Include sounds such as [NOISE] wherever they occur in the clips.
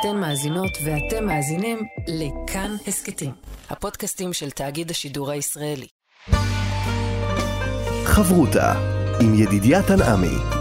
אתן מאזינות ואתם מאזינים לכאן הסכתים, הפודקאסטים של תאגיד השידור הישראלי. חברותה עם ידידיה תנעמי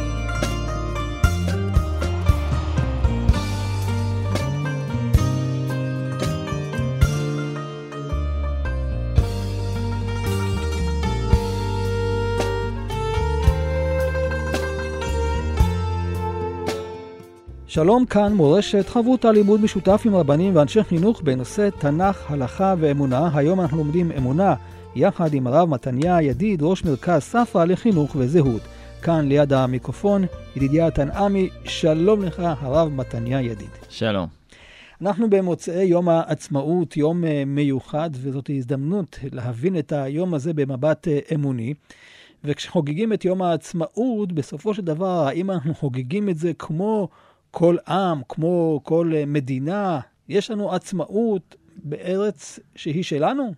שלום כאן מורשת חברותא לימוד משותף עם רבנים ואנשי חינוך בנושא תנ"ך, הלכה ואמונה. היום אנחנו לומדים אמונה יחד עם הרב מתניה ידיד, ראש מרכז ספרא לחינוך וזהות. כאן ליד המיקרופון, ידידיה תנעמי, שלום לך הרב מתניה ידיד. שלום. אנחנו במוצאי יום העצמאות, יום אה, מיוחד, וזאת הזדמנות להבין את היום הזה במבט אה, אמוני. וכשחוגגים את יום העצמאות, בסופו של דבר, האם אנחנו חוגגים את זה כמו כל עם, כמו כל אה, מדינה, יש לנו עצמאות בארץ שהיא שלנו?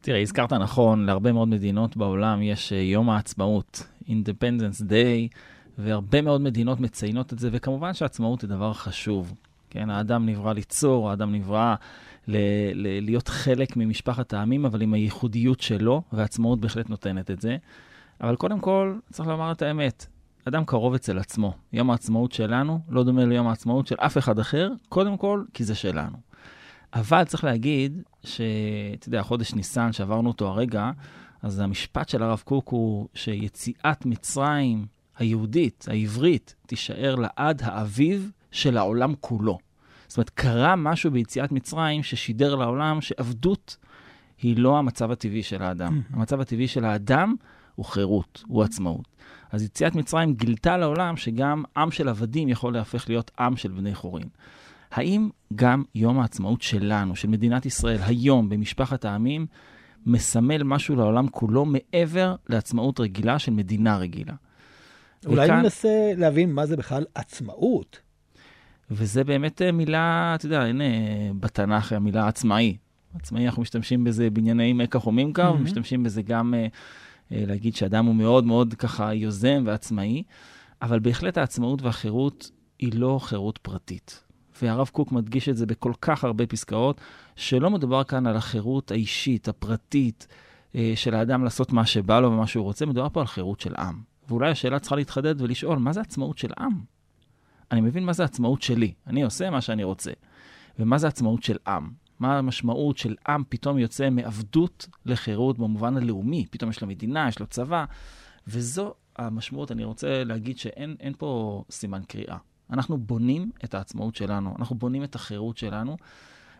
תראה, הזכרת נכון, להרבה מאוד מדינות בעולם יש אה, יום העצמאות, Independence Day, והרבה מאוד מדינות מציינות את זה, וכמובן שעצמאות זה דבר חשוב. כן, האדם נברא ליצור, האדם נברא ל- ל- להיות חלק ממשפחת העמים, אבל עם הייחודיות שלו, ועצמאות בהחלט נותנת את זה. אבל קודם כל, צריך לומר את האמת, אדם קרוב אצל עצמו. יום העצמאות שלנו לא דומה ליום העצמאות של אף אחד אחר, קודם כל כי זה שלנו. אבל צריך להגיד שאתה יודע, חודש ניסן שעברנו אותו הרגע, אז המשפט של הרב קוק הוא שיציאת מצרים היהודית, העברית, תישאר לעד האביב של העולם כולו. זאת אומרת, קרה משהו ביציאת מצרים ששידר לעולם שעבדות היא לא המצב הטבעי של האדם. המצב הטבעי של האדם הוא חירות, הוא עצמאות. אז יציאת מצרים גילתה לעולם שגם עם של עבדים יכול להפך להיות עם של בני חורין. האם גם יום העצמאות שלנו, של מדינת ישראל, היום במשפחת העמים, מסמל משהו לעולם כולו מעבר לעצמאות רגילה של מדינה רגילה? אולי וכאן... ננסה להבין מה זה בכלל עצמאות. וזה באמת אה, מילה, אתה יודע, הנה, בתנ"ך המילה עצמאי. עצמאי, אנחנו משתמשים בזה בענייני מקח וממכר, mm-hmm. ומשתמשים בזה גם uh, להגיד שאדם הוא מאוד מאוד ככה יוזם ועצמאי, אבל בהחלט העצמאות והחירות היא לא חירות פרטית. והרב קוק מדגיש את זה בכל כך הרבה פסקאות, שלא מדובר כאן על החירות האישית, הפרטית, אה, של האדם לעשות מה שבא לו ומה שהוא רוצה, מדובר פה על חירות של עם. ואולי השאלה צריכה להתחדד ולשאול, מה זה עצמאות של עם? אני מבין מה זה עצמאות שלי, אני עושה מה שאני רוצה. ומה זה עצמאות של עם? מה המשמעות של עם פתאום יוצא מעבדות לחירות במובן הלאומי, פתאום יש לו מדינה, יש לו צבא, וזו המשמעות, אני רוצה להגיד שאין פה סימן קריאה. אנחנו בונים את העצמאות שלנו, אנחנו בונים את החירות שלנו,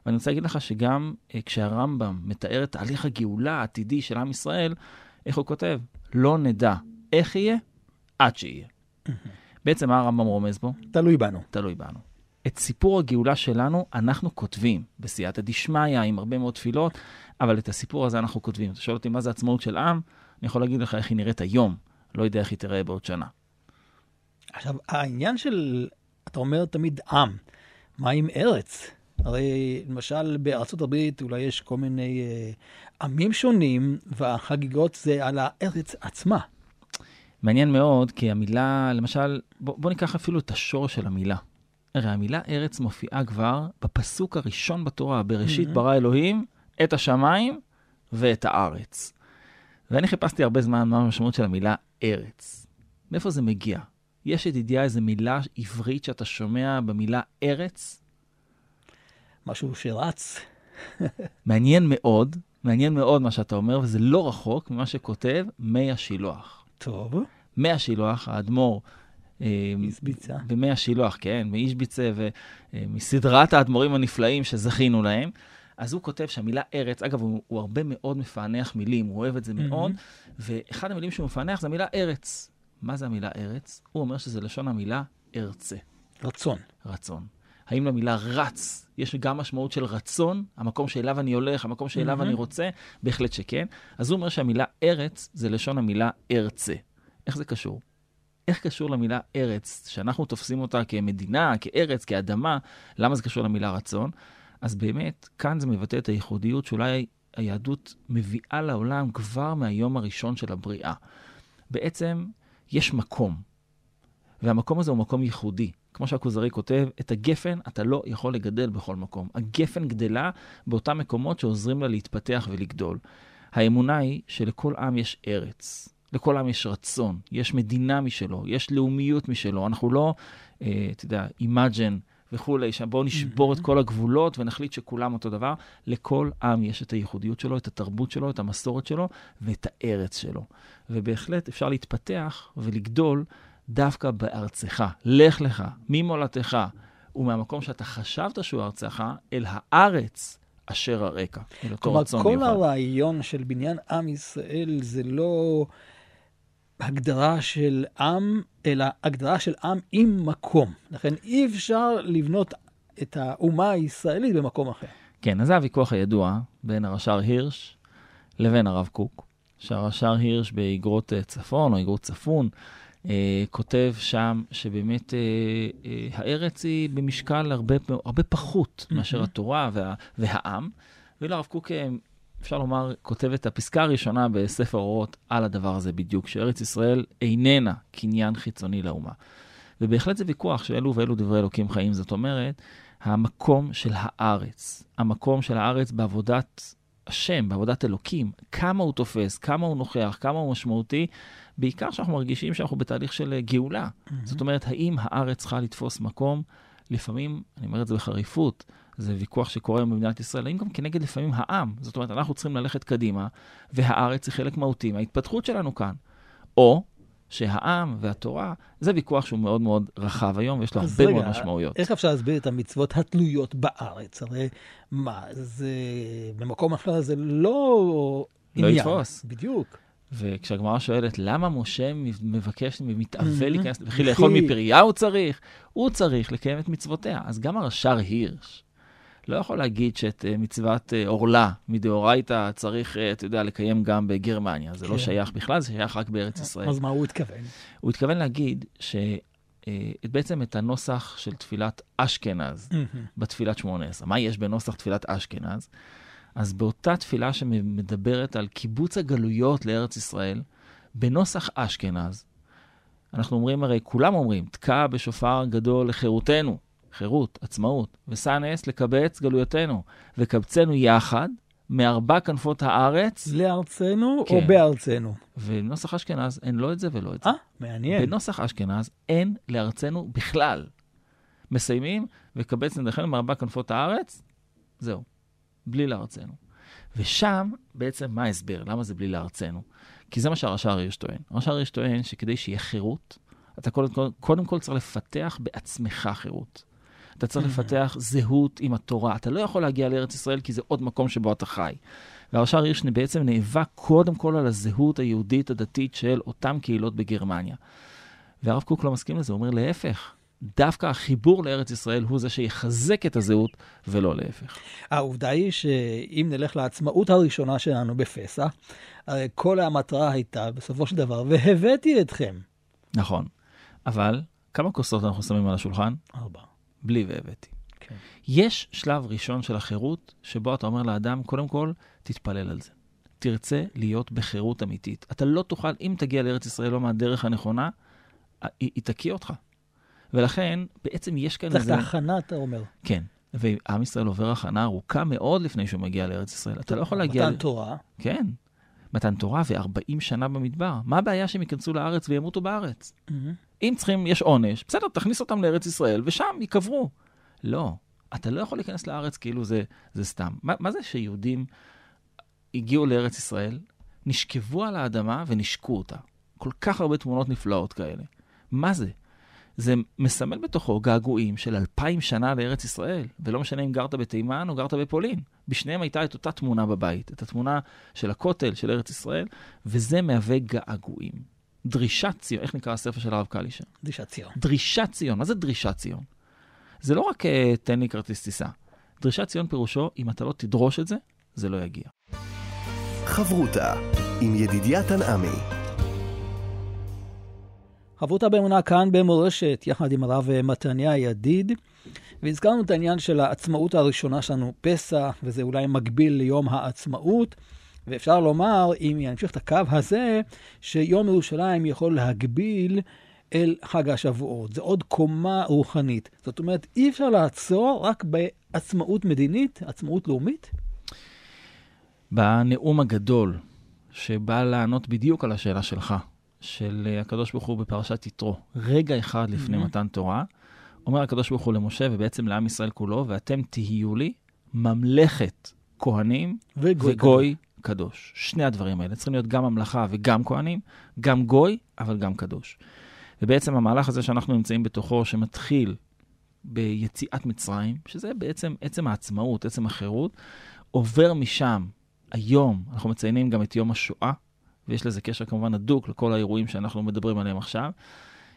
ואני רוצה להגיד לך שגם אה, כשהרמב"ם מתאר את תהליך הגאולה העתידי של עם ישראל, איך הוא כותב? לא נדע איך יהיה עד שיהיה. בעצם מה הרמב"ם רומז בו? תלוי בנו. תלוי בנו. את סיפור הגאולה שלנו אנחנו כותבים, בסייעתא דשמיא, עם הרבה מאוד תפילות, אבל את הסיפור הזה אנחנו כותבים. אתה שואל אותי מה זה עצמאות של עם, אני יכול להגיד לך איך היא נראית היום, לא יודע איך היא תיראה בעוד שנה. עכשיו, העניין של, אתה אומר תמיד עם, מה עם ארץ? הרי למשל בארצות הברית אולי יש כל מיני אה, עמים שונים, והחגיגות זה על הארץ עצמה. מעניין מאוד, כי המילה, למשל, בוא, בוא ניקח אפילו את השורש של המילה. הרי המילה ארץ מופיעה כבר בפסוק הראשון בתורה, בראשית mm-hmm. ברא אלוהים את השמיים ואת הארץ. ואני חיפשתי הרבה זמן מה המשמעות של המילה ארץ. מאיפה זה מגיע? יש ידידיה איזה מילה עברית שאתה שומע במילה ארץ? משהו שרץ. [LAUGHS] מעניין מאוד, מעניין מאוד מה שאתה אומר, וזה לא רחוק ממה שכותב מי השילוח. טוב. מי השילוח, האדמו"ר איזביצה. במי השילוח, כן, מאישביצה ומסדרת האדמו"רים הנפלאים שזכינו להם. אז הוא כותב שהמילה ארץ, אגב, הוא, הוא הרבה מאוד מפענח מילים, הוא אוהב את זה מאוד, mm-hmm. ואחד המילים שהוא מפענח זה המילה ארץ. מה זה המילה ארץ? הוא אומר שזה לשון המילה ארצה. רצון. רצון. האם למילה רץ יש גם משמעות של רצון, המקום שאליו אני הולך, המקום שאליו mm-hmm. אני רוצה? בהחלט שכן. אז הוא אומר שהמילה ארץ זה לשון המילה ארצה. איך זה קשור? איך קשור למילה ארץ, שאנחנו תופסים אותה כמדינה, כארץ, כאדמה, למה זה קשור למילה רצון? אז באמת, כאן זה מבטא את הייחודיות שאולי היהדות מביאה לעולם כבר מהיום הראשון של הבריאה. בעצם, יש מקום, והמקום הזה הוא מקום ייחודי. כמו שהכוזרי כותב, את הגפן אתה לא יכול לגדל בכל מקום. הגפן גדלה באותם מקומות שעוזרים לה להתפתח ולגדול. האמונה היא שלכל עם יש ארץ, לכל עם יש רצון, יש מדינה משלו, יש לאומיות משלו. אנחנו לא, אה, אתה יודע, imagine וכולי, בואו נשבור mm-hmm. את כל הגבולות ונחליט שכולם אותו דבר. לכל עם יש את הייחודיות שלו, את התרבות שלו, את המסורת שלו ואת הארץ שלו. ובהחלט אפשר להתפתח ולגדול דווקא בארצך. לך לך, ממולדתך, ומהמקום שאתה חשבת שהוא ארצך, אל הארץ אשר הרקע. אל אותו רצון מיוחד. כלומר, כל הרעיון של בניין עם ישראל זה לא הגדרה של עם, אלא הגדרה של עם עם מקום. לכן אי אפשר לבנות את האומה הישראלית במקום אחר. כן, אז זה הוויכוח הידוע בין הרש"ר הירש לבין הרב קוק, שהרש"ר הירש באגרות אה, צפון או אגרות צפון, אה, כותב שם שבאמת אה, אה, הארץ היא במשקל הרבה, הרבה פחות. מאשר התורה וה, והעם, ואילו הרב קוק אה, אפשר לומר, כותב את הפסקה הראשונה בספר אורות על הדבר הזה בדיוק, שארץ ישראל איננה קניין חיצוני לאומה. ובהחלט זה ויכוח שאלו ואלו דברי אלוקים חיים. זאת אומרת, המקום של הארץ, המקום של הארץ בעבודת השם, בעבודת אלוקים, כמה הוא תופס, כמה הוא נוכח, כמה הוא משמעותי, בעיקר שאנחנו מרגישים שאנחנו בתהליך של גאולה. Mm-hmm. זאת אומרת, האם הארץ צריכה לתפוס מקום? לפעמים, אני אומר את זה בחריפות, זה ויכוח שקורה היום במדינת ישראל, האם גם כנגד לפעמים העם. זאת אומרת, אנחנו צריכים ללכת קדימה, והארץ היא חלק מהותי מההתפתחות שלנו כאן. או שהעם והתורה, זה ויכוח שהוא מאוד מאוד רחב היום, ויש לו הרבה רגע, מאוד משמעויות. איך אפשר להסביר את המצוות התלויות בארץ? הרי מה, זה... במקום אחר זה לא... לא עניין. יתפוס. בדיוק. וכשהגמרא שואלת, למה משה מבקש, מתאווה להיכנס, וכי לאכול מפריה הוא צריך? הוא צריך לקיים את מצוותיה. אז גם הרש"ר הירש, לא יכול להגיד שאת אה, מצוות אה, עורלה מדאורייתא צריך, אה, אתה יודע, לקיים גם בגרמניה. זה לא כן. לא שייך בכלל, זה שייך רק בארץ ישראל. אז מה הוא התכוון? הוא התכוון להגיד שבעצם את הנוסח של תפילת אשכנז בתפילת שמונה עשרה. מה יש בנוסח תפילת אשכנז? אז באותה תפילה שמדברת על קיבוץ הגלויות לארץ ישראל, בנוסח אשכנז, אנחנו אומרים הרי, כולם אומרים, תקע בשופר גדול לחירותנו. חירות, עצמאות, ושא נס לקבץ גלויותינו, וקבצנו יחד מארבע כנפות הארץ. לארצנו כן. או בארצנו? ובנוסח אשכנז אין לא את זה ולא את זה. אה, מעניין. בנוסח אשכנז אין לארצנו בכלל. מסיימים, וקבץ נדחנו מארבע כנפות הארץ, זהו, בלי לארצנו. ושם, בעצם, מה ההסבר? למה זה בלי לארצנו? כי זה מה שהרש"ר הירש טוען. הרש"ר הירש טוען שכדי שיהיה חירות, אתה קודם כל, קודם כל צריך לפתח בעצמך חירות. אתה צריך לפתח זהות עם התורה. אתה לא יכול להגיע לארץ ישראל כי זה עוד מקום שבו אתה חי. והרש"ר הירש בעצם נאבק קודם כל על הזהות היהודית הדתית של אותן קהילות בגרמניה. והרב קוק לא מסכים לזה, הוא אומר להפך. דווקא החיבור לארץ ישראל הוא זה שיחזק את הזהות, ולא להפך. העובדה היא שאם נלך לעצמאות הראשונה שלנו בפסח, הרי כל המטרה הייתה, בסופו של דבר, והבאתי אתכם. נכון, אבל כמה כוסות אנחנו שמים על השולחן? ארבע. בלי והבאתי. כן. יש שלב ראשון של החירות, שבו אתה אומר לאדם, קודם כל, תתפלל על זה. תרצה להיות בחירות אמיתית. אתה לא תוכל, אם תגיע לארץ ישראל לא מהדרך הנכונה, היא, היא תקיא אותך. ולכן, בעצם יש כאן איזה... צריך את ההכנה, אתה אומר. כן. ועם ישראל עובר הכנה ארוכה מאוד לפני שהוא מגיע לארץ ישראל. אתה לא יכול להגיע... מתן תורה. כן. מתן תורה ו-40 שנה במדבר. מה הבעיה שהם ייכנסו לארץ וימותו בארץ? Mm-hmm. אם צריכים, יש עונש, בסדר, תכניס אותם לארץ ישראל, ושם ייקברו. לא, אתה לא יכול להיכנס לארץ כאילו זה, זה סתם. מה, מה זה שיהודים הגיעו לארץ ישראל, נשכבו על האדמה ונשקו אותה? כל כך הרבה תמונות נפלאות כאלה. מה זה? זה מסמל בתוכו געגועים של אלפיים שנה לארץ ישראל, ולא משנה אם גרת בתימן או גרת בפולין. בשניהם הייתה את אותה תמונה בבית, את התמונה של הכותל, של ארץ ישראל, וזה מהווה געגועים. דרישת ציון, איך נקרא הספר של הרב קלישר? דרישת ציון. דרישת ציון, מה זה דרישת ציון? זה לא רק uh, תן לי כרטיס טיסה. דרישת ציון פירושו, אם אתה לא תדרוש את זה, זה לא יגיע. חברותה עם ידידיה תנעמי. חברותה באמונה כאן במורשת, יחד עם הרב מתניה ידיד. והזכרנו את העניין של העצמאות הראשונה שלנו, פסח, וזה אולי מקביל ליום העצמאות. ואפשר לומר, אם ימשיך את הקו הזה, שיום ירושלים יכול להגביל אל חג השבועות. זה עוד קומה רוחנית. זאת אומרת, אי אפשר לעצור רק בעצמאות מדינית, עצמאות לאומית? בנאום הגדול, שבא לענות בדיוק על השאלה שלך, של הקדוש ברוך הוא בפרשת יתרו, רגע אחד לפני Mhm. מתן תורה, אומר הקדוש ברוך הוא למשה ובעצם לעם ישראל כולו, ואתם תהיו לי ממלכת כהנים וגוי. וגוי קדוש. שני הדברים האלה צריכים להיות גם ממלכה וגם כהנים, גם גוי, אבל גם קדוש. ובעצם המהלך הזה שאנחנו נמצאים בתוכו, שמתחיל ביציאת מצרים, שזה בעצם עצם העצמאות, עצם החירות, עובר משם. היום אנחנו מציינים גם את יום השואה, ויש לזה קשר כמובן הדוק לכל האירועים שאנחנו מדברים עליהם עכשיו.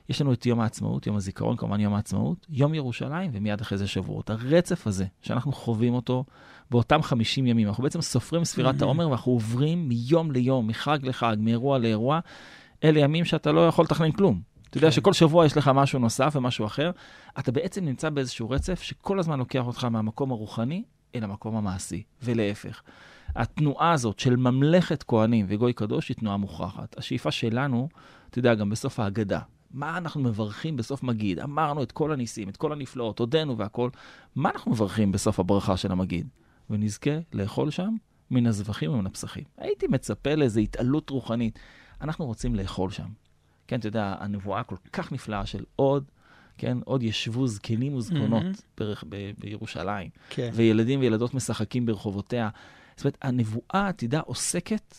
יש לנו את יום העצמאות, יום הזיכרון, כמובן יום העצמאות, יום ירושלים, ומיד אחרי זה שבועות. הרצף הזה, שאנחנו חווים אותו באותם 50 ימים, אנחנו בעצם סופרים ספירת. העומר, ואנחנו עוברים מיום ליום, מחג לחג, מאירוע לאירוע. אלה ימים שאתה לא יכול לתכנן כלום. אתה יודע כן. שכל שבוע יש לך משהו נוסף ומשהו אחר. אתה בעצם נמצא באיזשהו רצף שכל הזמן לוקח אותך מהמקום הרוחני אל המקום המעשי, ולהפך. התנועה הזאת של ממלכת כהנים וגוי קדוש היא תנועה מוכרחת. השאיפה שלנו, אתה יודע, גם בסוף ההגדה, מה אנחנו מברכים בסוף מגיד? אמרנו את כל הניסים, את כל הנפלאות, הודינו והכול. מה אנחנו מברכים בסוף הברכה של המגיד? ונזכה לאכול שם מן הזבחים ומן הפסחים. הייתי מצפה לאיזו התעלות רוחנית. אנחנו רוצים לאכול שם. כן, אתה יודע, הנבואה כל כך נפלאה של עוד, כן, עוד ישבו זקנים וזקונות Mhm. ברך- ב- בירושלים, כן. וילדים וילדות משחקים ברחובותיה. זאת אומרת, הנבואה עתידה עוסקת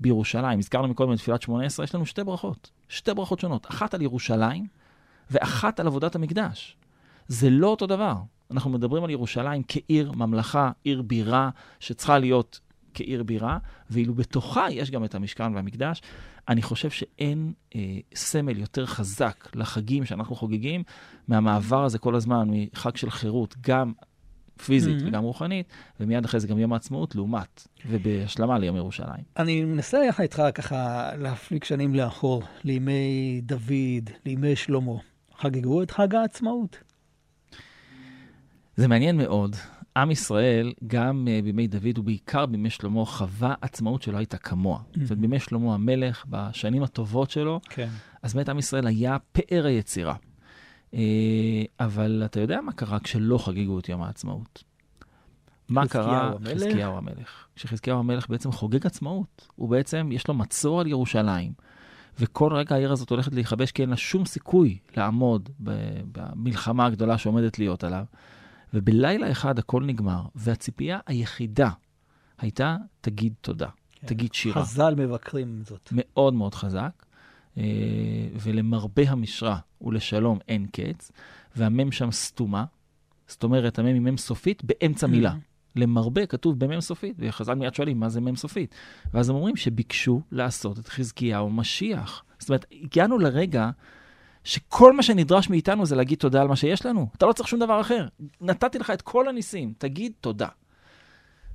בירושלים. הזכרנו מקודם את תפילת שמונה עשרה, יש לנו שתי ברכות, שתי ברכות שונות, אחת על ירושלים ואחת על עבודת המקדש. זה לא אותו דבר. אנחנו מדברים על ירושלים כעיר ממלכה, עיר בירה, שצריכה להיות כעיר בירה, ואילו בתוכה יש גם את המשכן והמקדש. אני חושב שאין אה, סמל יותר חזק לחגים שאנחנו חוגגים מהמעבר הזה כל הזמן מחג של חירות, גם פיזית Mhm. וגם רוחנית, ומיד אחרי זה גם יום העצמאות, לעומת, ובהשלמה ליום ירושלים. אני מנסה יחד איתך ככה להפליג שנים לאחור, לימי דוד, לימי שלמה. חגגו את חג העצמאות. זה מעניין מאוד. עם ישראל, גם uh, בימי דוד ובעיקר בימי שלמה, חווה עצמאות שלא הייתה כמוה. זאת אומרת, בימי שלמה המלך, בשנים הטובות שלו, כן. אז באמת עם ישראל היה פאר היצירה. Uh, אבל אתה יודע מה קרה כשלא חגגו את יום העצמאות? מה קרה? חזקיהו המלך. כשחזקיהו המלך בעצם חוגג עצמאות. הוא בעצם, יש לו מצור על ירושלים. וכל רגע העיר הזאת הולכת להיכבש, כי אין לה שום סיכוי לעמוד במלחמה הגדולה שעומדת להיות עליו. ובלילה אחד הכל נגמר, והציפייה היחידה הייתה, תגיד תודה, כן. תגיד שירה. חז"ל מבקרים זאת. מאוד מאוד חזק, אה, ולמרבה המשרה ולשלום אין קץ, והמם שם סתומה, זאת אומרת, המם היא מם סופית באמצע מילה. למרבה כתוב במם סופית, וחז"ל מיד שואלים, מה זה מם סופית? ואז הם אומרים שביקשו לעשות את חזקיהו משיח. זאת אומרת, הגענו לרגע שכל מה שנדרש מאיתנו זה להגיד תודה על מה שיש לנו. אתה לא צריך שום דבר אחר. נתתי לך את כל הניסים, תגיד תודה.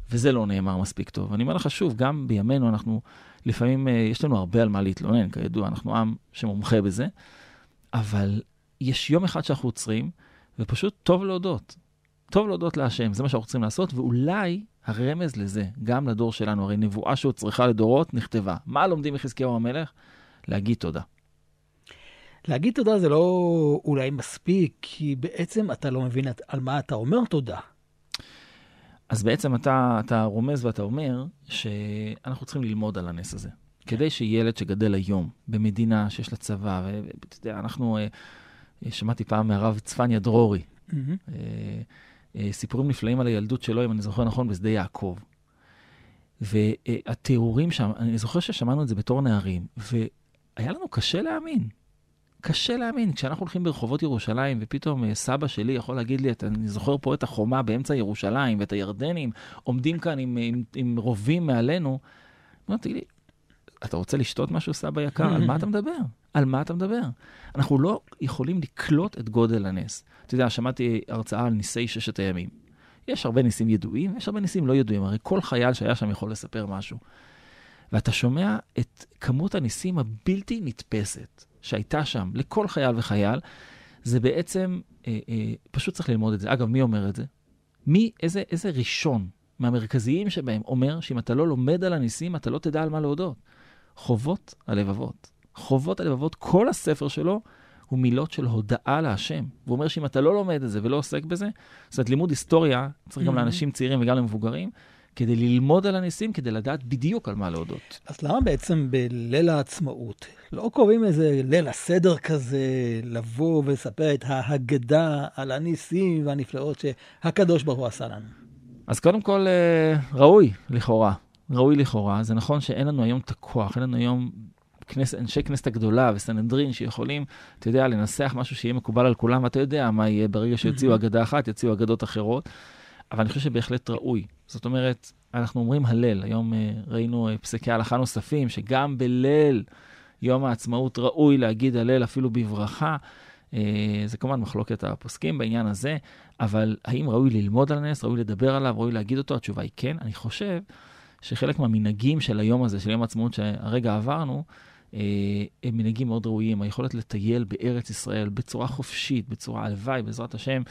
וזה לא נאמר מספיק טוב. אני אומר לך שוב, גם בימינו אנחנו, לפעמים אה, יש לנו הרבה על מה להתלונן, כידוע, אנחנו עם שמומחה בזה, אבל יש יום אחד שאנחנו עוצרים, ופשוט טוב להודות. טוב להודות להשם, זה מה שאנחנו צריכים לעשות, ואולי הרמז לזה, גם לדור שלנו, הרי נבואה שהוצרכה לדורות נכתבה. מה לומדים מחזקיהו המלך? להגיד תודה. להגיד תודה זה לא אולי מספיק, כי בעצם אתה לא מבין על מה אתה אומר תודה. אז בעצם אתה, אתה רומז ואתה אומר שאנחנו צריכים ללמוד על הנס הזה. כדי שילד שגדל היום במדינה שיש לה צבא, ואתה יודע, אנחנו, אה, אה, שמעתי פעם מהרב צפניה דרורי, אה, סיפורים נפלאים על הילדות שלו, אם אני זוכר נכון, בשדה יעקב. והתיאורים שם, אני זוכר ששמענו את זה בתור נערים, והיה לנו קשה להאמין. קשה להאמין, כשאנחנו הולכים ברחובות ירושלים, ופתאום אה, סבא שלי יכול להגיד לי, "אתה- אני זוכר פה את החומה באמצע ירושלים, ואת הירדנים עומדים כאן עם, עם, עם רובים מעלינו. אמרתי לי, אתה רוצה לשתות משהו, סבא יקר? על מה אתה מדבר? על מה אתה מדבר? אנחנו לא יכולים לקלוט את גודל הנס. אתה יודע, שמעתי הרצאה על ניסי ששת הימים. יש הרבה ניסים ידועים, ויש הרבה ניסים לא ידועים. הרי כל חייל שהיה שם יכול לספר משהו. ואתה שומע את כמות הניסים הבלתי נתפסת שהייתה שם לכל חייל וחייל, זה בעצם, אה, אה, פשוט צריך ללמוד את זה. אגב, מי אומר את זה? מי, איזה, איזה ראשון מהמרכזיים שבהם אומר שאם אתה לא לומד על הניסים, אתה לא תדע על מה להודות. חובות הלבבות. חובות הלבבות, כל הספר שלו הוא מילות של הודאה להשם. והוא אומר שאם אתה לא לומד את זה ולא עוסק בזה, זאת אומרת, לימוד היסטוריה צריך גם Mhm. לאנשים צעירים וגם למבוגרים, כדי ללמוד על הניסים, כדי לדעת בדיוק על מה להודות. אז למה בעצם בליל העצמאות לא קובעים איזה ליל הסדר כזה, לבוא ולספר את ההגדה על הניסים והנפלאות שהקדוש ברוך הוא עשה לנו? אז קודם כל, אה, ראוי לכאורה. ראוי לכאורה. זה נכון שאין לנו היום את הכוח, אין לנו היום כנס, אנשי כנסת הגדולה וסנהדרין שיכולים, אתה יודע, לנסח משהו שיהיה מקובל על כולם, ואתה יודע מה יהיה ברגע שיוציאו אגדה אחת, יוציאו אגדות אחרות. אבל אני חושב שבהחלט ראוי. זאת אומרת, אנחנו אומרים הלל. היום אה, ראינו אה, פסקי הלכה נוספים, שגם בליל יום העצמאות ראוי להגיד הלל אפילו בברכה. אה, זה כמובן מחלוקת הפוסקים בעניין הזה, אבל האם ראוי ללמוד על הנס, ראוי לדבר עליו, ראוי להגיד אותו? התשובה היא כן. אני חושב שחלק מהמנהגים של היום הזה, של יום העצמאות שהרגע עברנו, הם מנהגים מאוד ראויים. היכולת לטייל בארץ ישראל בצורה חופשית, בצורה הלוואי, בעזרת השם,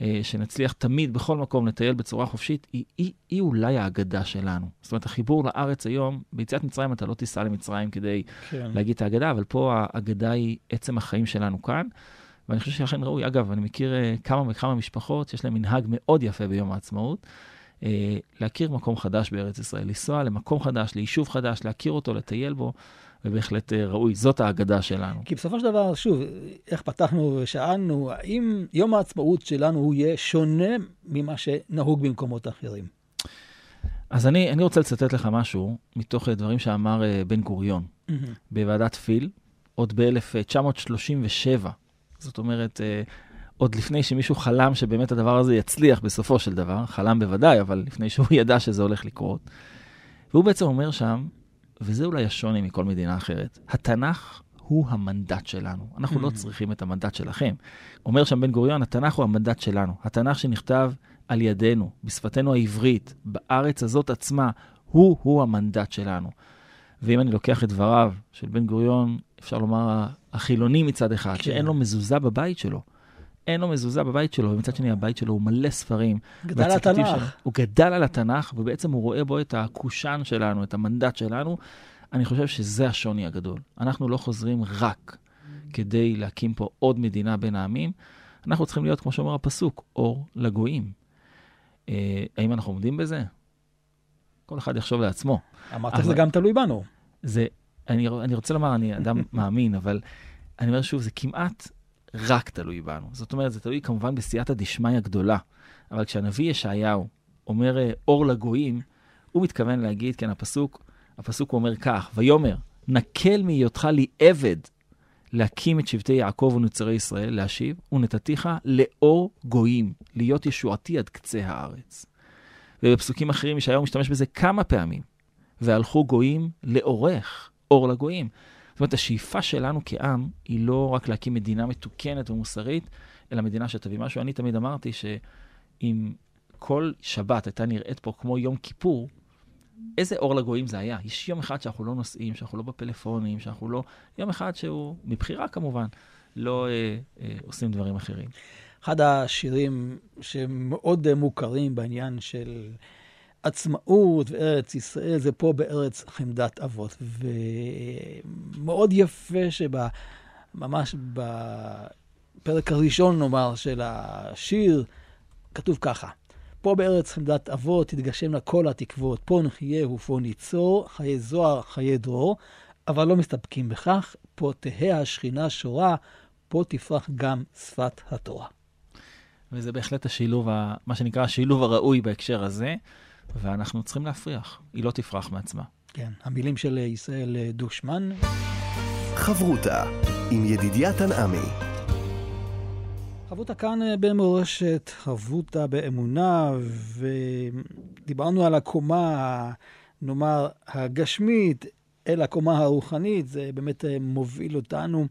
אה, שנצליח תמיד, בכל מקום, לטייל בצורה חופשית, היא, היא, היא אולי האגדה שלנו. זאת אומרת, החיבור לארץ היום, ביציאת מצרים אתה לא תיסע למצרים כדי כן. להגיד את האגדה, אבל פה האגדה היא עצם החיים שלנו כאן. ואני חושב שאכן ראוי. אגב, אני מכיר uh, כמה וכמה משפחות שיש להם מנהג מאוד יפה ביום העצמאות, להכיר מקום חדש בארץ ישראל, לנסוע למקום חדש, ליישוב חדש, להכיר אותו, לטייל בו, ובהחלט uh, ראוי. זאת האגדה שלנו. כי בסופו של דבר, שוב, איך פתחנו ושאלנו, האם יום העצמאות שלנו הוא יהיה שונה ממה שנהוג במקומות אחרים? אז אני, אני רוצה לצטט לך משהו מתוך uh, דברים שאמר uh, בן גוריון בוועדת פיל, עוד ב-1937. זאת אומרת, עוד לפני שמישהו חלם שבאמת הדבר הזה יצליח בסופו של דבר, חלם בוודאי, אבל לפני שהוא [LAUGHS] ידע שזה הולך לקרות. והוא בעצם אומר שם, וזה אולי השוני מכל מדינה אחרת, התנ"ך הוא המנדט שלנו. אנחנו לא Mm. צריכים את המנדט שלכם. אומר שם בן גוריון, התנ"ך הוא המנדט שלנו. התנ"ך שנכתב על ידינו, בשפתנו העברית, בארץ הזאת עצמה, הוא-הוא המנדט שלנו. ואם אני לוקח את דבריו של בן גוריון, אפשר לומר החילוני מצד אחד, כן. שאין לו מזוזה בבית שלו. אין לו מזוזה בבית שלו, ומצד שני הבית שלו הוא מלא ספרים. גדל על התנ"ך. שלו- הוא גדל על התנ"ך, ובעצם הוא רואה בו את הקושאן שלנו, את המנדט שלנו. אני חושב שזה השוני הגדול. אנחנו לא חוזרים רק כדי להקים פה עוד מדינה בין העמים, אנחנו צריכים להיות, כמו שאומר הפסוק, אור לגויים. אה, האם אנחנו עומדים בזה? כל אחד יחשוב לעצמו. אמרת שזה גם תלוי בנו. זה, אני, אני רוצה לומר, אני אדם [LAUGHS] מאמין, אבל אני אומר שוב, זה כמעט רק תלוי בנו. זאת אומרת, זה תלוי כמובן בסייעתא דשמיא הגדולה. אבל כשהנביא ישעיהו אומר אה, אור לגויים, הוא מתכוון להגיד, כן, הפסוק, הפסוק אומר כך, ויאמר, נקל מהיותך לי עבד להקים את שבטי יעקב ונצרי ישראל, להשיב, ונתתיך לאור גויים, להיות ישועתי עד קצה הארץ. ובפסוקים אחרים ישעיהו משתמש בזה כמה פעמים. והלכו גויים לאורך, אור לגויים. זאת אומרת, השאיפה שלנו כעם היא לא רק להקים מדינה מתוקנת ומוסרית, אלא מדינה שתביא משהו. אני תמיד אמרתי שאם כל שבת הייתה נראית פה כמו יום כיפור, איזה אור לגויים זה היה? יש יום אחד שאנחנו לא נוסעים, שאנחנו לא בפלאפונים, שאנחנו לא... יום אחד שהוא, מבחירה כמובן, לא אה, אה, עושים דברים אחרים. אחד השירים שמאוד מוכרים בעניין של עצמאות וארץ ישראל, זה פה בארץ חמדת אבות. ומאוד יפה שממש בפרק הראשון, נאמר, של השיר, כתוב ככה: פה בארץ חמדת אבות תתגשמנה כל התקוות, פה נחיה ופה ניצור, חיי זוהר, חיי דרור, אבל לא מסתפקים בכך, פה תהא השכינה שורה, פה תפרח גם שפת התורה. וזה בהחלט השילוב, מה שנקרא השילוב הראוי בהקשר הזה, ואנחנו צריכים להפריח. היא לא תפרח מעצמה. כן, המילים של ישראל דושמן. חברותה עם ידידיה תנעמי. חבותה כאן במורשת, חבותה באמונה, ודיברנו על הקומה, נאמר, הגשמית, אל הקומה הרוחנית, זה באמת אה, מוביל אותנו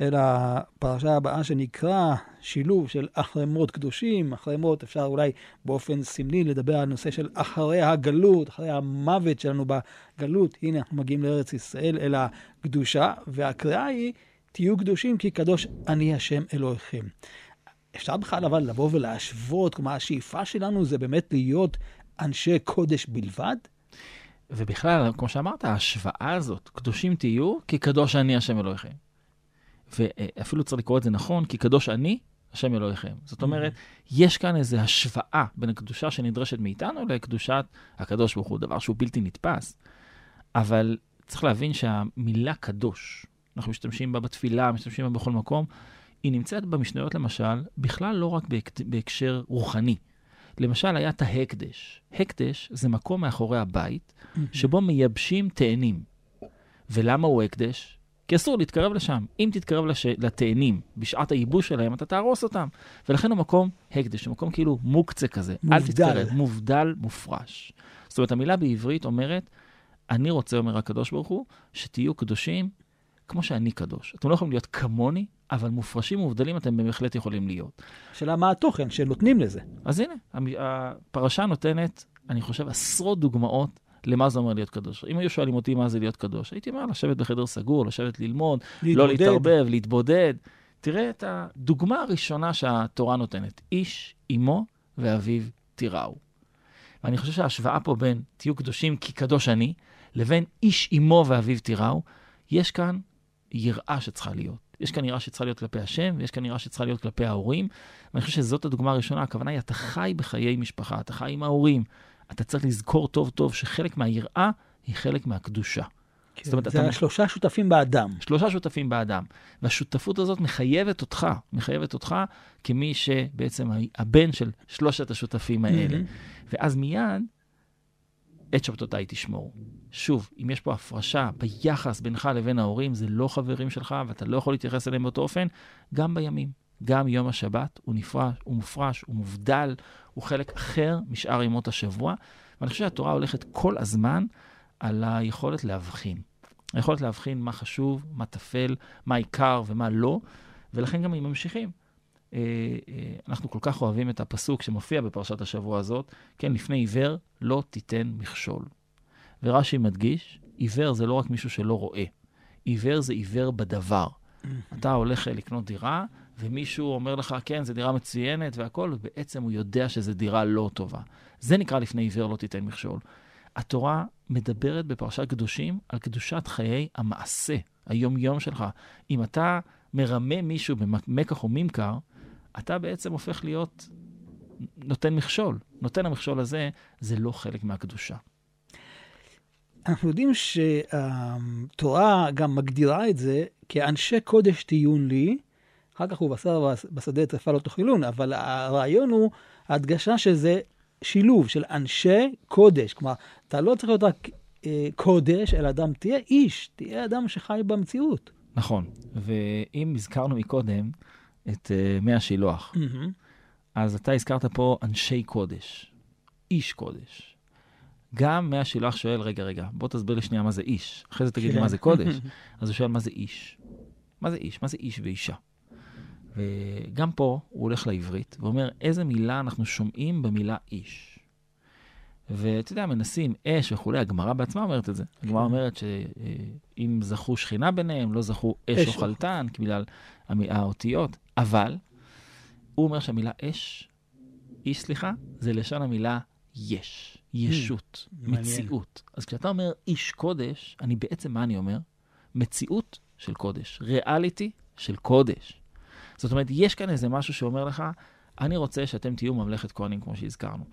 אל הפרשה הבאה שנקרא שילוב של אחרי מות קדושים. אחרי מות אפשר אולי באופן סמלי לדבר על נושא של אחרי הגלות, אחרי המוות שלנו בגלות. הנה, אנחנו מגיעים לארץ ישראל, אל הקדושה, והקריאה היא, תהיו קדושים כי קדוש אני השם אלוהיכם. אפשר בכלל אבל לבוא ולהשוות, כלומר השאיפה שלנו זה באמת להיות אנשי קודש בלבד? ובכלל, כמו שאמרת, ההשוואה הזאת, קדושים תהיו, כי קדוש אני השם אלוהיכם. ואפילו צריך לקרוא את זה נכון, כי קדוש אני, השם אלוהיכם. זאת אומרת, יש כאן איזו השוואה בין הקדושה שנדרשת מאיתנו לקדושת הקדוש ברוך הוא, דבר שהוא בלתי נתפס. אבל צריך להבין שהמילה קדוש, אנחנו משתמשים בה בתפילה, משתמשים בה בכל מקום, היא נמצאת במשניות למשל, בכלל לא רק בהקשר רוחני. למשל, היה את ההקדש. הקדש זה מקום מאחורי הבית, שבו מייבשים תאנים. ולמה הוא הקדש? כי אסור להתקרב לשם. אם תתקרב לש... לתאנים בשעת הייבוש שלהם, אתה תהרוס אותם. ולכן הוא מקום הקדש, הוא מקום כאילו מוקצה כזה. מובדל. אל תתקרב, מובדל, מופרש. זאת אומרת, המילה בעברית אומרת, אני רוצה, אומר הקדוש ברוך הוא, שתהיו קדושים כמו שאני קדוש. אתם לא יכולים להיות כמוני, אבל מופרשים ומובדלים אתם בהחלט יכולים להיות. השאלה מה התוכן שנותנים לזה. אז הנה, הפרשה נותנת, אני חושב, עשרות דוגמאות למה זה אומר להיות קדוש. אם היו שואלים אותי מה זה להיות קדוש, הייתי אומר, לשבת בחדר סגור, לשבת ללמוד, לא להתמודד. להתערבב, להתבודד. תראה את הדוגמה הראשונה שהתורה נותנת. איש, אמו ואביו תיראו. ואני חושב שההשוואה פה בין תהיו קדושים כי קדוש אני, לבין איש, אמו ואביו תיראו, יש כאן יראה שצריכה להיות. יש כאן יראה שצריכה להיות כלפי השם, ויש כאן יראה שצריכה להיות כלפי ההורים. ואני חושב שזאת הדוגמה הראשונה. הכוונה היא, אתה חי בחיי משפחה, אתה חי עם ההורים. אתה צריך לזכור טוב טוב שחלק מהיראה היא חלק מהקדושה. זאת אומרת, זה אתה- השלושה שותפים באדם. שלושה שותפים באדם. והשותפות הזאת מחייבת אותך, מחייבת אותך כמי שבעצם הבן של שלושת השותפים האלה. ואז מיד, את שבתותיי תשמור. שוב, אם יש פה הפרשה ביחס בינך לבין ההורים, זה לא חברים שלך ואתה לא יכול להתייחס אליהם באותו אופן, גם בימים. גם יום השבת הוא נפרש, הוא מופרש, הוא מובדל, הוא חלק אחר משאר ימות השבוע. ואני חושב שהתורה הולכת כל הזמן על היכולת להבחין. היכולת להבחין מה חשוב, מה טפל, מה עיקר ומה לא, ולכן גם אם ממשיכים. אה, אה, אנחנו כל כך אוהבים את הפסוק שמופיע בפרשת השבוע הזאת, כן, לפני עיוור לא תיתן מכשול. ורש"י מדגיש, עיוור זה לא רק מישהו שלא רואה, עיוור זה עיוור בדבר. אתה הולך אה, לקנות דירה, ומישהו אומר לך, כן, זו דירה מצוינת והכול, ובעצם הוא יודע שזו דירה לא טובה. זה נקרא לפני עיוור לא תיתן מכשול. התורה מדברת בפרשת קדושים על קדושת חיי המעשה, היום-יום שלך. אם אתה מרמה מישהו במקח או ממכר, אתה בעצם הופך להיות נותן מכשול. נותן המכשול הזה, זה לא חלק מהקדושה. אנחנו יודעים שהתורה גם מגדירה את זה כאנשי קודש תהיון לי, אחר כך הוא בשר בשדה טרפה לא תאכילון, אבל הרעיון הוא ההדגשה שזה שילוב של אנשי קודש. כלומר, אתה לא צריך להיות רק אה, קודש, אלא אדם, תהיה איש, תהיה אדם שחי במציאות. נכון, ואם הזכרנו מקודם את uh, מי השילוח, אז אתה הזכרת פה אנשי קודש, איש קודש. גם מי השילוח שואל, רגע, רגע, בוא תסביר לי שנייה מה זה איש, אחרי זה תגיד לי כן. מה זה קודש. [LAUGHS] אז הוא שואל, מה זה איש? מה זה איש? מה זה איש ואישה? וגם פה הוא הולך לעברית ואומר, איזה מילה אנחנו שומעים במילה איש. ואתה יודע, מנסים אש וכולי, הגמרא בעצמה אומרת את זה. הגמרא אומרת שאם זכו שכינה ביניהם, לא זכו אש אש או חלטן, בגלל האותיות. אבל הוא אומר שהמילה אש, איש, סליחה, זה לשון המילה יש, ישות, מעניין. מציאות. אז כשאתה אומר איש קודש, אני בעצם, מה אני אומר? מציאות של קודש, ריאליטי של קודש. זאת אומרת, יש כאן איזה משהו שאומר לך, אני רוצה שאתם תהיו ממלכת כהנים, כמו שהזכרנו.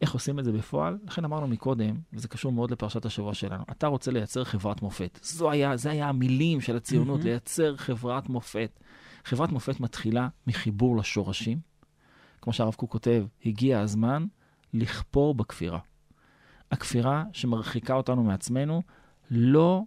איך עושים את זה בפועל? לכן אמרנו מקודם, וזה קשור מאוד לפרשת השבוע שלנו, אתה רוצה לייצר חברת מופת. זו היה, זה היה המילים של הציונות, מהמם. לייצר חברת מופת. חברת מופת מתחילה מחיבור לשורשים. כמו שהרב קוק כותב, הגיע הזמן לכפור בכפירה. הכפירה שמרחיקה אותנו מעצמנו לא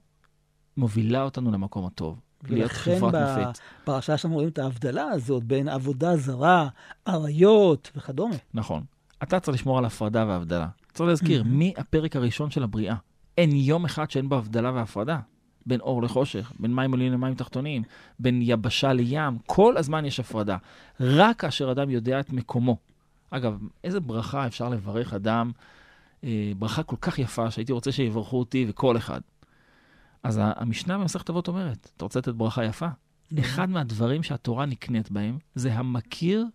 מובילה אותנו למקום הטוב. להיות ולכן חברת ב- מופת. בפרשה שלנו רואים את ההבדלה הזאת בין עבודה זרה, עריות וכדומה. נכון. אתה צריך לשמור על הפרדה והבדלה. צריך להזכיר, מהמם. מהפרק הראשון של הבריאה, אין יום אחד שאין בו הבדלה והפרדה. בין אור לחושך, בין מים עולים למים תחתונים, בין יבשה לים, כל הזמן יש הפרדה. רק כאשר אדם יודע את מקומו. אגב, איזה ברכה אפשר לברך אדם, אה, ברכה כל כך יפה, שהייתי רוצה שיברכו אותי וכל אחד. אז המשנה במסכת אבות אומרת, אתה רוצה לתת ברכה יפה? אחד מהדברים שהתורה נקנית בהם, זה המכיר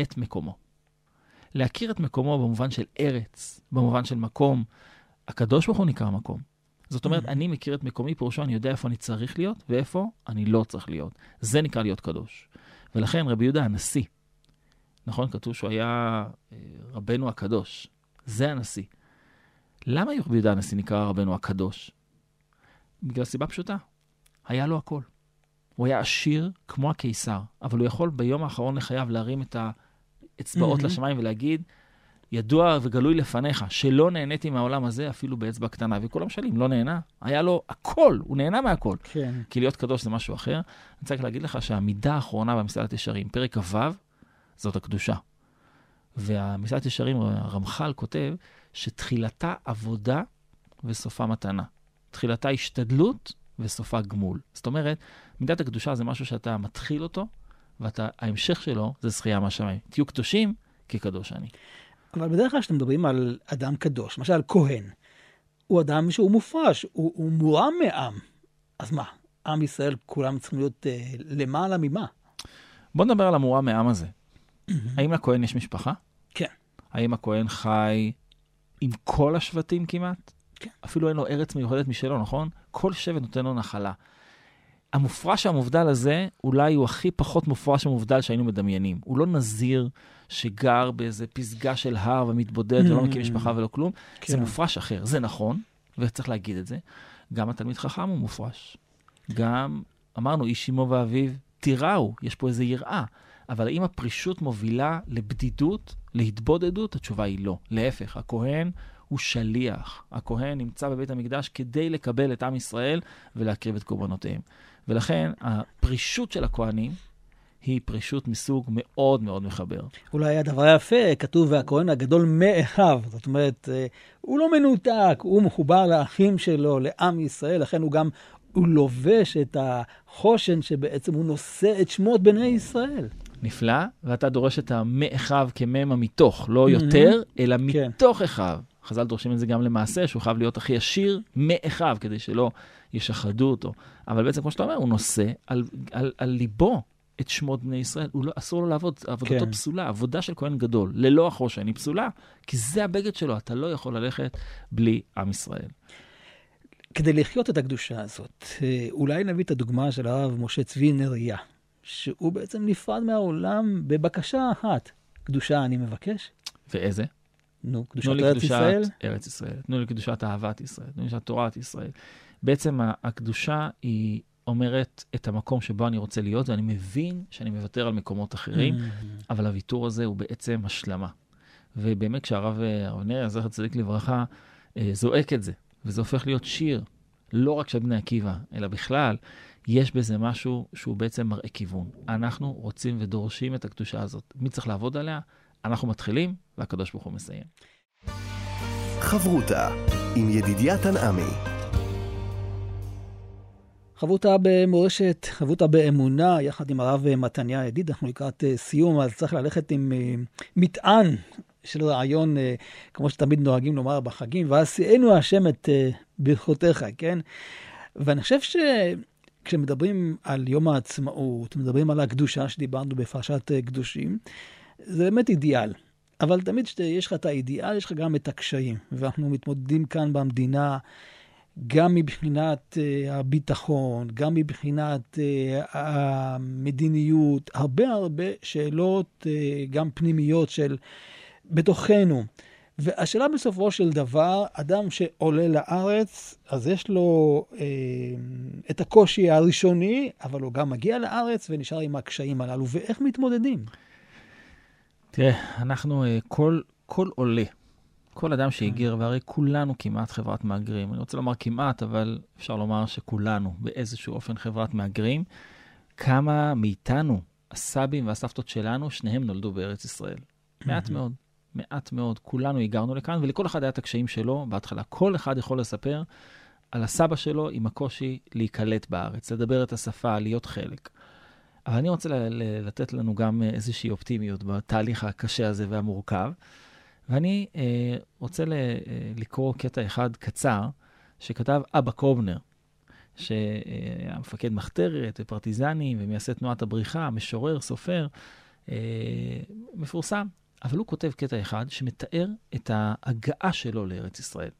את מקומו. להכיר את מקומו במובן של ארץ, במובן של מקום. הקדוש ברוך הוא נקרא מקום. זאת אומרת, אני מכיר את מקומי, פירושו אני יודע איפה אני צריך להיות ואיפה אני לא צריך להיות. זה נקרא להיות קדוש. ולכן רבי יהודה הנשיא, נכון? כתוב שהוא היה אה, רבנו הקדוש. זה הנשיא. למה רבי יהודה הנשיא נקרא רבנו הקדוש? בגלל סיבה פשוטה, היה לו הכל. הוא היה עשיר כמו הקיסר, אבל הוא יכול ביום האחרון לחייו להרים את האצבעות Mhm. לשמיים ולהגיד, ידוע וגלוי לפניך, שלא נהניתי מהעולם הזה אפילו באצבע קטנה. וכולם שואלים, לא נהנה? היה לו הכל, הוא נהנה מהכל. כן. כי להיות קדוש זה משהו אחר. אני רק להגיד לך שהמידה האחרונה במסילת ישרים, פרק כ"ו, זאת הקדושה. והמסילת ישרים, הרמח"ל כותב שתחילתה עבודה וסופה מתנה. תחילתה השתדלות וסופה גמול. זאת אומרת, מידת הקדושה זה משהו שאתה מתחיל אותו, וההמשך שלו זה זכייה מהשמיים. תהיו קדושים, כי קדוש אני. אבל בדרך כלל כשאתם מדברים על אדם קדוש, למשל כהן, הוא אדם שהוא מופרש, הוא, הוא מורם מעם. אז מה, עם ישראל כולם צריכים להיות אה, למעלה ממה? בוא נדבר על המורם מעם הזה. האם לכהן יש משפחה? כן. האם הכהן חי עם כל השבטים כמעט? כן. אפילו אין לו ארץ מיוחדת משלו, נכון? כל שבט נותן לו נחלה. המופרש המובדל הזה, אולי הוא הכי פחות מופרש המובדל שהיינו מדמיינים. הוא לא נזיר שגר באיזה פסגה של הר ומתבודד ולא מקים משפחה ולא כלום. זה כן. מופרש אחר, זה נכון, וצריך להגיד את זה. גם התלמיד חכם הוא מופרש. גם, אמרנו, איש אמו ואביו תיראו, יש פה איזו יראה. אבל האם הפרישות מובילה לבדידות, להתבודדות? התשובה היא לא. להפך, הכהן הוא שליח. הכהן נמצא בבית המקדש כדי לקבל את עם ישראל ולהקריב את קורבנותיהם. ולכן, הפרישות של הכהנים היא פרישות מסוג מאוד מאוד מחבר. אולי הדבר היפה, כתוב והכהן הגדול מאחיו. זאת אומרת, אה, הוא לא מנותק, הוא מחובר לאחים שלו, לעם ישראל, לכן הוא גם, הוא לובש את החושן שבעצם הוא נושא את שמות בני ישראל. נפלא, ואתה דורש את המאחיו כמם המתוך, לא יותר, אלא כן. מתוך אחיו. חז"ל דורשים את זה גם למעשה, שהוא חייב להיות הכי עשיר מאחיו, כדי שלא ישחדו אותו. אבל בעצם, כמו שאתה אומר, הוא נושא על, על, על ליבו את שמות בני ישראל. הוא לא, אסור לו לעבוד, עבודתו כן. פסולה, עבודה של כהן גדול, ללא החושן, היא פסולה, כי זה הבגד שלו, אתה לא יכול ללכת בלי עם ישראל. כדי לחיות את הקדושה הזאת, אה, אולי נביא את הדוגמה של הרב משה צבי נריה, שהוא בעצם נפרד מהעולם בבקשה אחת. קדושה אני מבקש? ואיזה? נו, קדושת ארץ קדושת ישראל? ארץ ישראל, תנו לי קדושת אהבת ישראל, תנו לי קדושת תורת ישראל. בעצם הקדושה היא אומרת את המקום שבו אני רוצה להיות, ואני מבין שאני מוותר על מקומות אחרים, Mm. אבל הוויתור הזה הוא בעצם השלמה. ובאמת כשהרב אה, נריה, זכר צדיק לברכה, אה, זועק את זה, וזה הופך להיות שיר, לא רק של בני עקיבא, אלא בכלל, יש בזה משהו שהוא בעצם מראה כיוון. אנחנו רוצים ודורשים את הקדושה הזאת. מי צריך לעבוד עליה? אנחנו מתחילים, והקדוש ברוך הוא מסיים. חברותה עם ידידיה תנעמי. חברותה במורשת, חברותה באמונה, יחד עם הרב מתניה ידיד, אנחנו לקראת אה, סיום, אז צריך ללכת עם אה, מטען של רעיון, אה, כמו שתמיד נוהגים לומר בחגים, ועשיינו השם את ברכותיך, כן? ואני חושב שכשמדברים על יום העצמאות, מדברים על הקדושה שדיברנו בפרשת קדושים, זה באמת אידיאל. אבל תמיד כשיש לך את האידיאל, יש לך גם את הקשיים. ואנחנו מתמודדים כאן במדינה גם מבחינת uh, הביטחון, גם מבחינת uh, המדיניות, הרבה הרבה שאלות uh, גם פנימיות של בתוכנו. והשאלה בסופו של דבר, אדם שעולה לארץ, אז יש לו אה, את הקושי הראשוני, אבל הוא גם מגיע לארץ ונשאר עם הקשיים הללו. ואיך מתמודדים? תראה, אנחנו, אה, כל, כל עולה, כל אדם שהיגר, והרי כולנו כמעט חברת מהגרים. אני רוצה לומר כמעט, אבל אפשר לומר שכולנו באיזשהו אופן חברת מהגרים. כמה מאיתנו, הסבים והסבתות שלנו, שניהם נולדו בארץ ישראל. מעט מאוד, מעט מאוד. כולנו היגרנו לכאן, ולכל אחד היה את הקשיים שלו בהתחלה. כל אחד יכול לספר על הסבא שלו עם הקושי להיקלט בארץ, לדבר את השפה, להיות חלק. אבל אני רוצה לתת לנו גם איזושהי אופטימיות בתהליך הקשה הזה והמורכב. ואני אה, רוצה ל- אה, לקרוא קטע אחד קצר שכתב אבא קובנר, שהיה מפקד מחתרת ופרטיזנים ומייסד תנועת הבריחה, משורר, סופר, אה, מפורסם. אבל הוא כותב קטע אחד שמתאר את ההגעה שלו לארץ ישראל.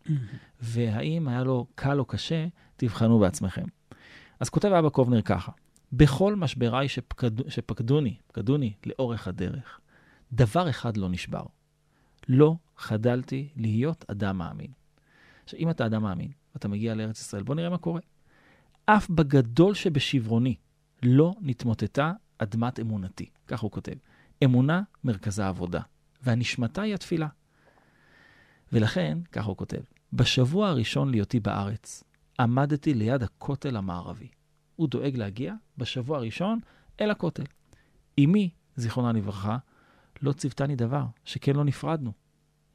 והאם היה לו קל או קשה, תבחנו בעצמכם. אז כותב אבא קובנר ככה, בכל משבריי שפקד, שפקדוני, פקדוני לאורך הדרך, דבר אחד לא נשבר. לא חדלתי להיות אדם מאמין. עכשיו, אם אתה אדם מאמין, ואתה מגיע לארץ ישראל, בוא נראה מה קורה. אף בגדול שבשברוני לא נתמוטטה אדמת אמונתי. כך הוא כותב. אמונה, מרכזה עבודה, והנשמתה היא התפילה. ולכן, כך הוא כותב, בשבוע הראשון להיותי בארץ, עמדתי ליד הכותל המערבי. הוא דואג להגיע בשבוע הראשון אל הכותל. אמי, זיכרונה לברכה, לא ציוותני דבר, שכן לא נפרדנו.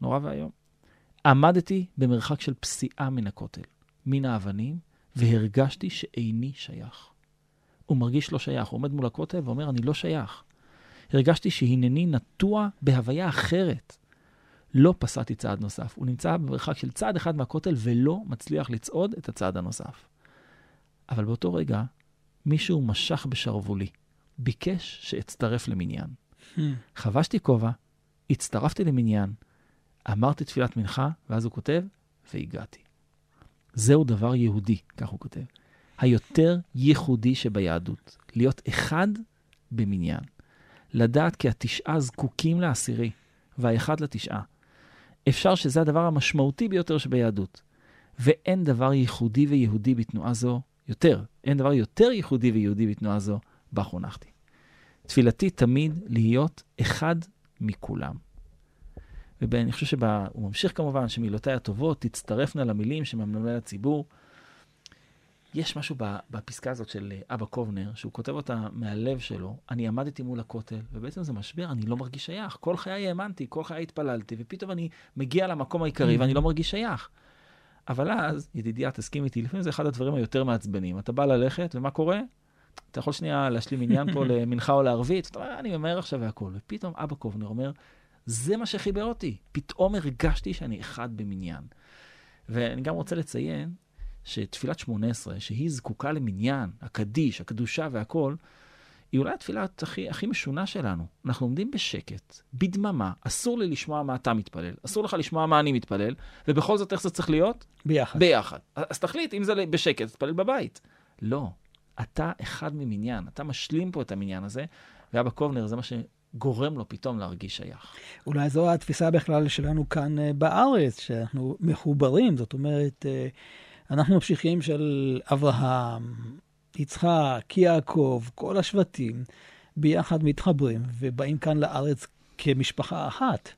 נורא ואיום. עמדתי במרחק של פסיעה מן הכותל, מן האבנים, והרגשתי שאיני שייך. הוא מרגיש לא שייך, הוא עומד מול הכותל ואומר, אני לא שייך. הרגשתי שהנני נטוע בהוויה אחרת. לא פסעתי צעד נוסף. הוא נמצא במרחק של צעד אחד מהכותל ולא מצליח לצעוד את הצעד הנוסף. אבל באותו רגע, מישהו משך בשרוולים, ביקש שאצטרף למניין. Hmm. חבשתי כובע, הצטרפתי למניין, אמרתי תפילת מנחה, ואז הוא כותב, והגעתי. זהו דבר יהודי, כך הוא כותב. היותר ייחודי שביהדות, להיות אחד במניין. לדעת כי התשעה זקוקים לעשירי, והאחד לתשעה. אפשר שזה הדבר המשמעותי ביותר שביהדות. ואין דבר ייחודי ויהודי בתנועה זו יותר. אין דבר יותר ייחודי ויהודי בתנועה זו, בה חונכתי. תפילתי תמיד להיות אחד מכולם. ואני חושב שהוא ממשיך כמובן, שמילותיי הטובות תצטרפנה למילים שממלמל הציבור. יש משהו בפסקה הזאת של אבא קובנר, שהוא כותב אותה מהלב שלו, אני עמדתי מול הכותל, ובעצם זה משבר, אני לא מרגיש שייך. כל חיי האמנתי, כל חיי התפללתי, ופתאום אני מגיע למקום העיקרי ואני לא מרגיש שייך. אבל אז, ידידיה, תסכים איתי, לפעמים זה אחד הדברים היותר מעצבנים. אתה בא ללכת, ומה קורה? אתה יכול שנייה להשלים עניין פה [LAUGHS] למנחה או לערבית, אתה אומר, אני ממהר עכשיו והכול. ופתאום אבא קובנר אומר, זה מה שחיבר אותי. פתאום הרגשתי שאני אחד במניין. ואני גם רוצה לציין שתפילת שמונה עשרה, שהיא זקוקה למניין, הקדיש, הקדושה והכול, היא אולי התפילה הכי, הכי משונה שלנו. אנחנו עומדים בשקט, בדממה, אסור לי לשמוע מה אתה מתפלל, אסור לך לשמוע מה אני מתפלל, ובכל זאת איך זה צריך להיות? ביחד. ביחד. אז תחליט, אם זה בשקט, תתפלל בבית. לא, אתה אחד ממניין, אתה משלים פה את המניין הזה, ואבא קובנר זה מה שגורם לו פתאום להרגיש שייך. אולי זו התפיסה בכלל שלנו כאן אה, בארץ, שאנחנו מחוברים, זאת אומרת, אה, אנחנו ממשיכים של אברהם, יצחק, יעקב, כל השבטים, ביחד מתחברים ובאים כאן לארץ כמשפחה אחת.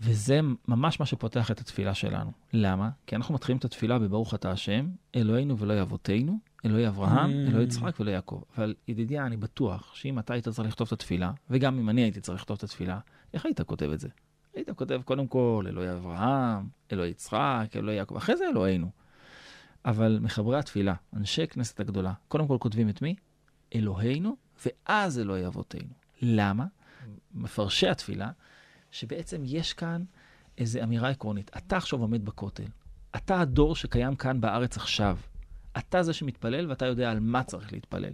וזה ממש מה שפותח את התפילה שלנו. למה? כי אנחנו מתחילים את התפילה בברוך אתה השם, אלוהינו ולא אבותינו, אלוהי אברהם, Mm. אלוהי יצחק ואלוהי יעקב. אבל ידידיה, אני בטוח שאם אתה היית צריך לכתוב את התפילה, וגם אם אני הייתי צריך לכתוב את התפילה, איך היית כותב את זה? היית כותב קודם כל אלוהי אברהם, אלוהי יצחק, אלוהי יעקב, אחרי זה אלוהינו. אבל מחברי התפילה, אנשי כנסת הגדולה, קודם כל כותבים את מי? אלוהינו, ואז אלוהי אבותינו. למה? מפרשי התפילה, שבעצם יש כאן איזו אמירה עקרונית. אתה עכשיו עומד בכותל. אתה הדור שקיים כאן בארץ עכשיו. אתה זה שמתפלל ואתה יודע על מה צריך להתפלל.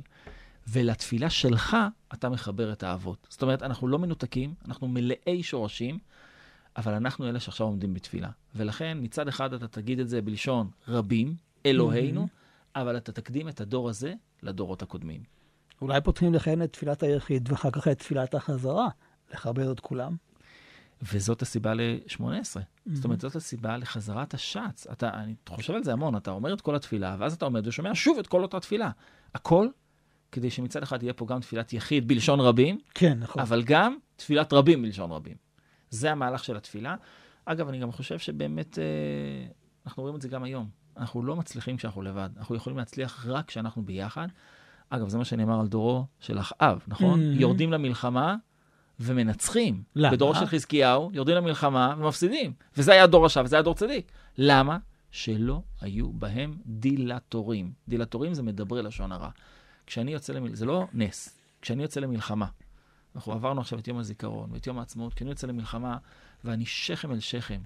ולתפילה שלך אתה מחבר את האבות. זאת אומרת, אנחנו לא מנותקים, אנחנו מלאי שורשים, אבל אנחנו אלה שעכשיו עומדים בתפילה. ולכן, מצד אחד אתה תגיד את זה בלשון רבים, אלוהינו, אבל אתה תקדים את הדור הזה לדורות הקודמים. אולי פותחים לכן את תפילת היחיד ואחר כך את תפילת החזרה, לחבר את כולם. וזאת הסיבה ל-18. זאת אומרת, זאת הסיבה לחזרת השץ. אתה, אני חושב על זה המון, אתה אומר את כל התפילה, ואז אתה עומד ושומע שוב את כל אותה תפילה. הכל כדי שמצד אחד יהיה פה גם תפילת יחיד בלשון רבים, כן, נכון. אבל גם תפילת רבים בלשון רבים. זה המהלך של התפילה. אגב, אני גם חושב שבאמת, אה, אנחנו רואים את זה גם היום. אנחנו לא מצליחים כשאנחנו לבד. אנחנו יכולים להצליח רק כשאנחנו ביחד. אגב, זה מה שנאמר על דורו של אחאב, נכון? Mhm. יורדים למלחמה ומנצחים. למה? בדורו של חזקיהו, יורדים למלחמה ומפסידים. וזה היה דור רשע וזה היה דור צדיק. למה? שלא היו בהם דילטורים. דילטורים זה מדברי לשון הרע. כשאני יוצא למלחמה, זה לא נס, כשאני יוצא למלחמה, אנחנו עברנו עכשיו את יום הזיכרון ואת יום העצמאות, כשאני יוצא למלחמה ואני שכם אל שכם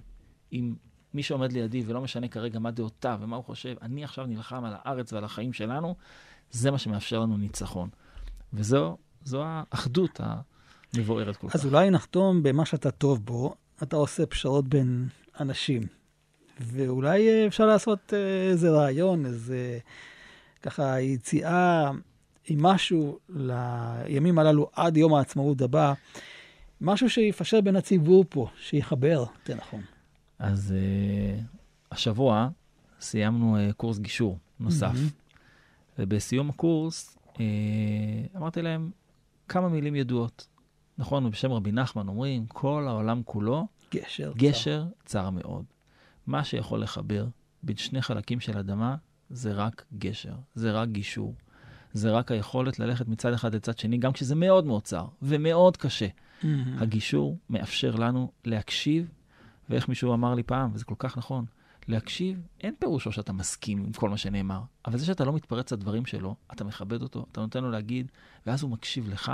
עם מי שעומד לידי, ולא משנה כרגע מה דעותיו ומה הוא חושב, אני עכשיו נלחם על הארץ ועל החיים שלנו, זה מה שמאפשר לנו ניצחון. וזו זו האחדות, ה- מבוארת כל כך. אז אולי נחתום במה שאתה טוב בו, אתה עושה פשרות בין אנשים. ואולי אה, אפשר לעשות אה, איזה רעיון, איזה ככה יציאה עם משהו לימים הללו עד יום העצמאות הבא, משהו שיפשר בין הציבור פה, שיחבר, יותר נכון. אז uh, השבוע סיימנו uh, קורס גישור נוסף, Mhm. ובסיום הקורס uh, אמרתי להם כמה מילים ידועות. נכון, ובשם רבי נחמן אומרים, כל העולם כולו גשר. גשר צר מאוד. מה שיכול לחבר בין שני חלקים של אדמה זה רק גשר, זה רק גישור. זה רק היכולת ללכת מצד אחד לצד שני, גם כשזה מאוד מאוד צר ומאוד קשה. Mhm. הגישור מאפשר לנו להקשיב, ואיך מישהו אמר לי פעם, וזה כל כך נכון, להקשיב, אין פירושו שאתה מסכים עם כל מה שנאמר, אבל זה שאתה לא מתפרץ לדברים שלו, אתה מכבד אותו, אתה נותן לו להגיד, ואז הוא מקשיב לך,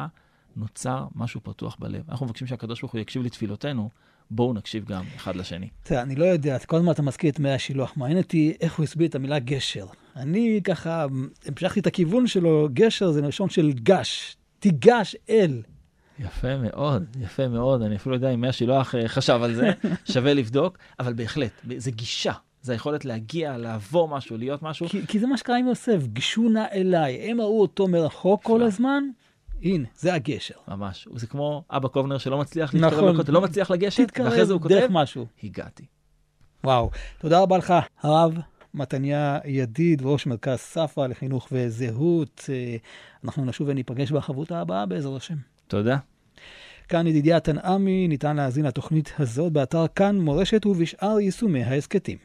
נוצר משהו פתוח בלב. אנחנו מבקשים שהקדוש ברוך הוא יקשיב לתפילותינו, בואו נקשיב גם אחד לשני. תראה, אני לא יודע, כל הזמן אתה מזכיר את מי השילוח. מעניין אותי איך הוא הסביר את המילה גשר. אני ככה המשכתי את הכיוון שלו, גשר זה לשון של גש, תיגש אל. יפה מאוד, יפה מאוד. אני אפילו לא יודע אם מי השילוח אה, חשב על זה, [LAUGHS] שווה לבדוק, אבל בהחלט, זה גישה. זה היכולת להגיע, לעבור משהו, להיות משהו. כי, כי זה מה שקרה עם יוסף, גשו נא אליי. הם ראו אותו מרחוק כל. הזמן, הנה, זה הגשר. ממש. זה כמו אבא קובנר שלא מצליח נכון. להתקרב לכותל, לא מצליח לגשת, ואחרי זה הוא תתקרב דרך כותב, משהו. הגעתי. וואו, תודה רבה לך, הרב מתניה ידיד, ראש מרכז ספרא לחינוך וזהות. אה, אנחנו נשוב וניפגש בחברותה הבאה בעזרת השם. תודה. כאן ידידיה תנעמי, ניתן להאזין לתוכנית הזאת באתר כאן מורשת ובשאר יישומי ההסכתים.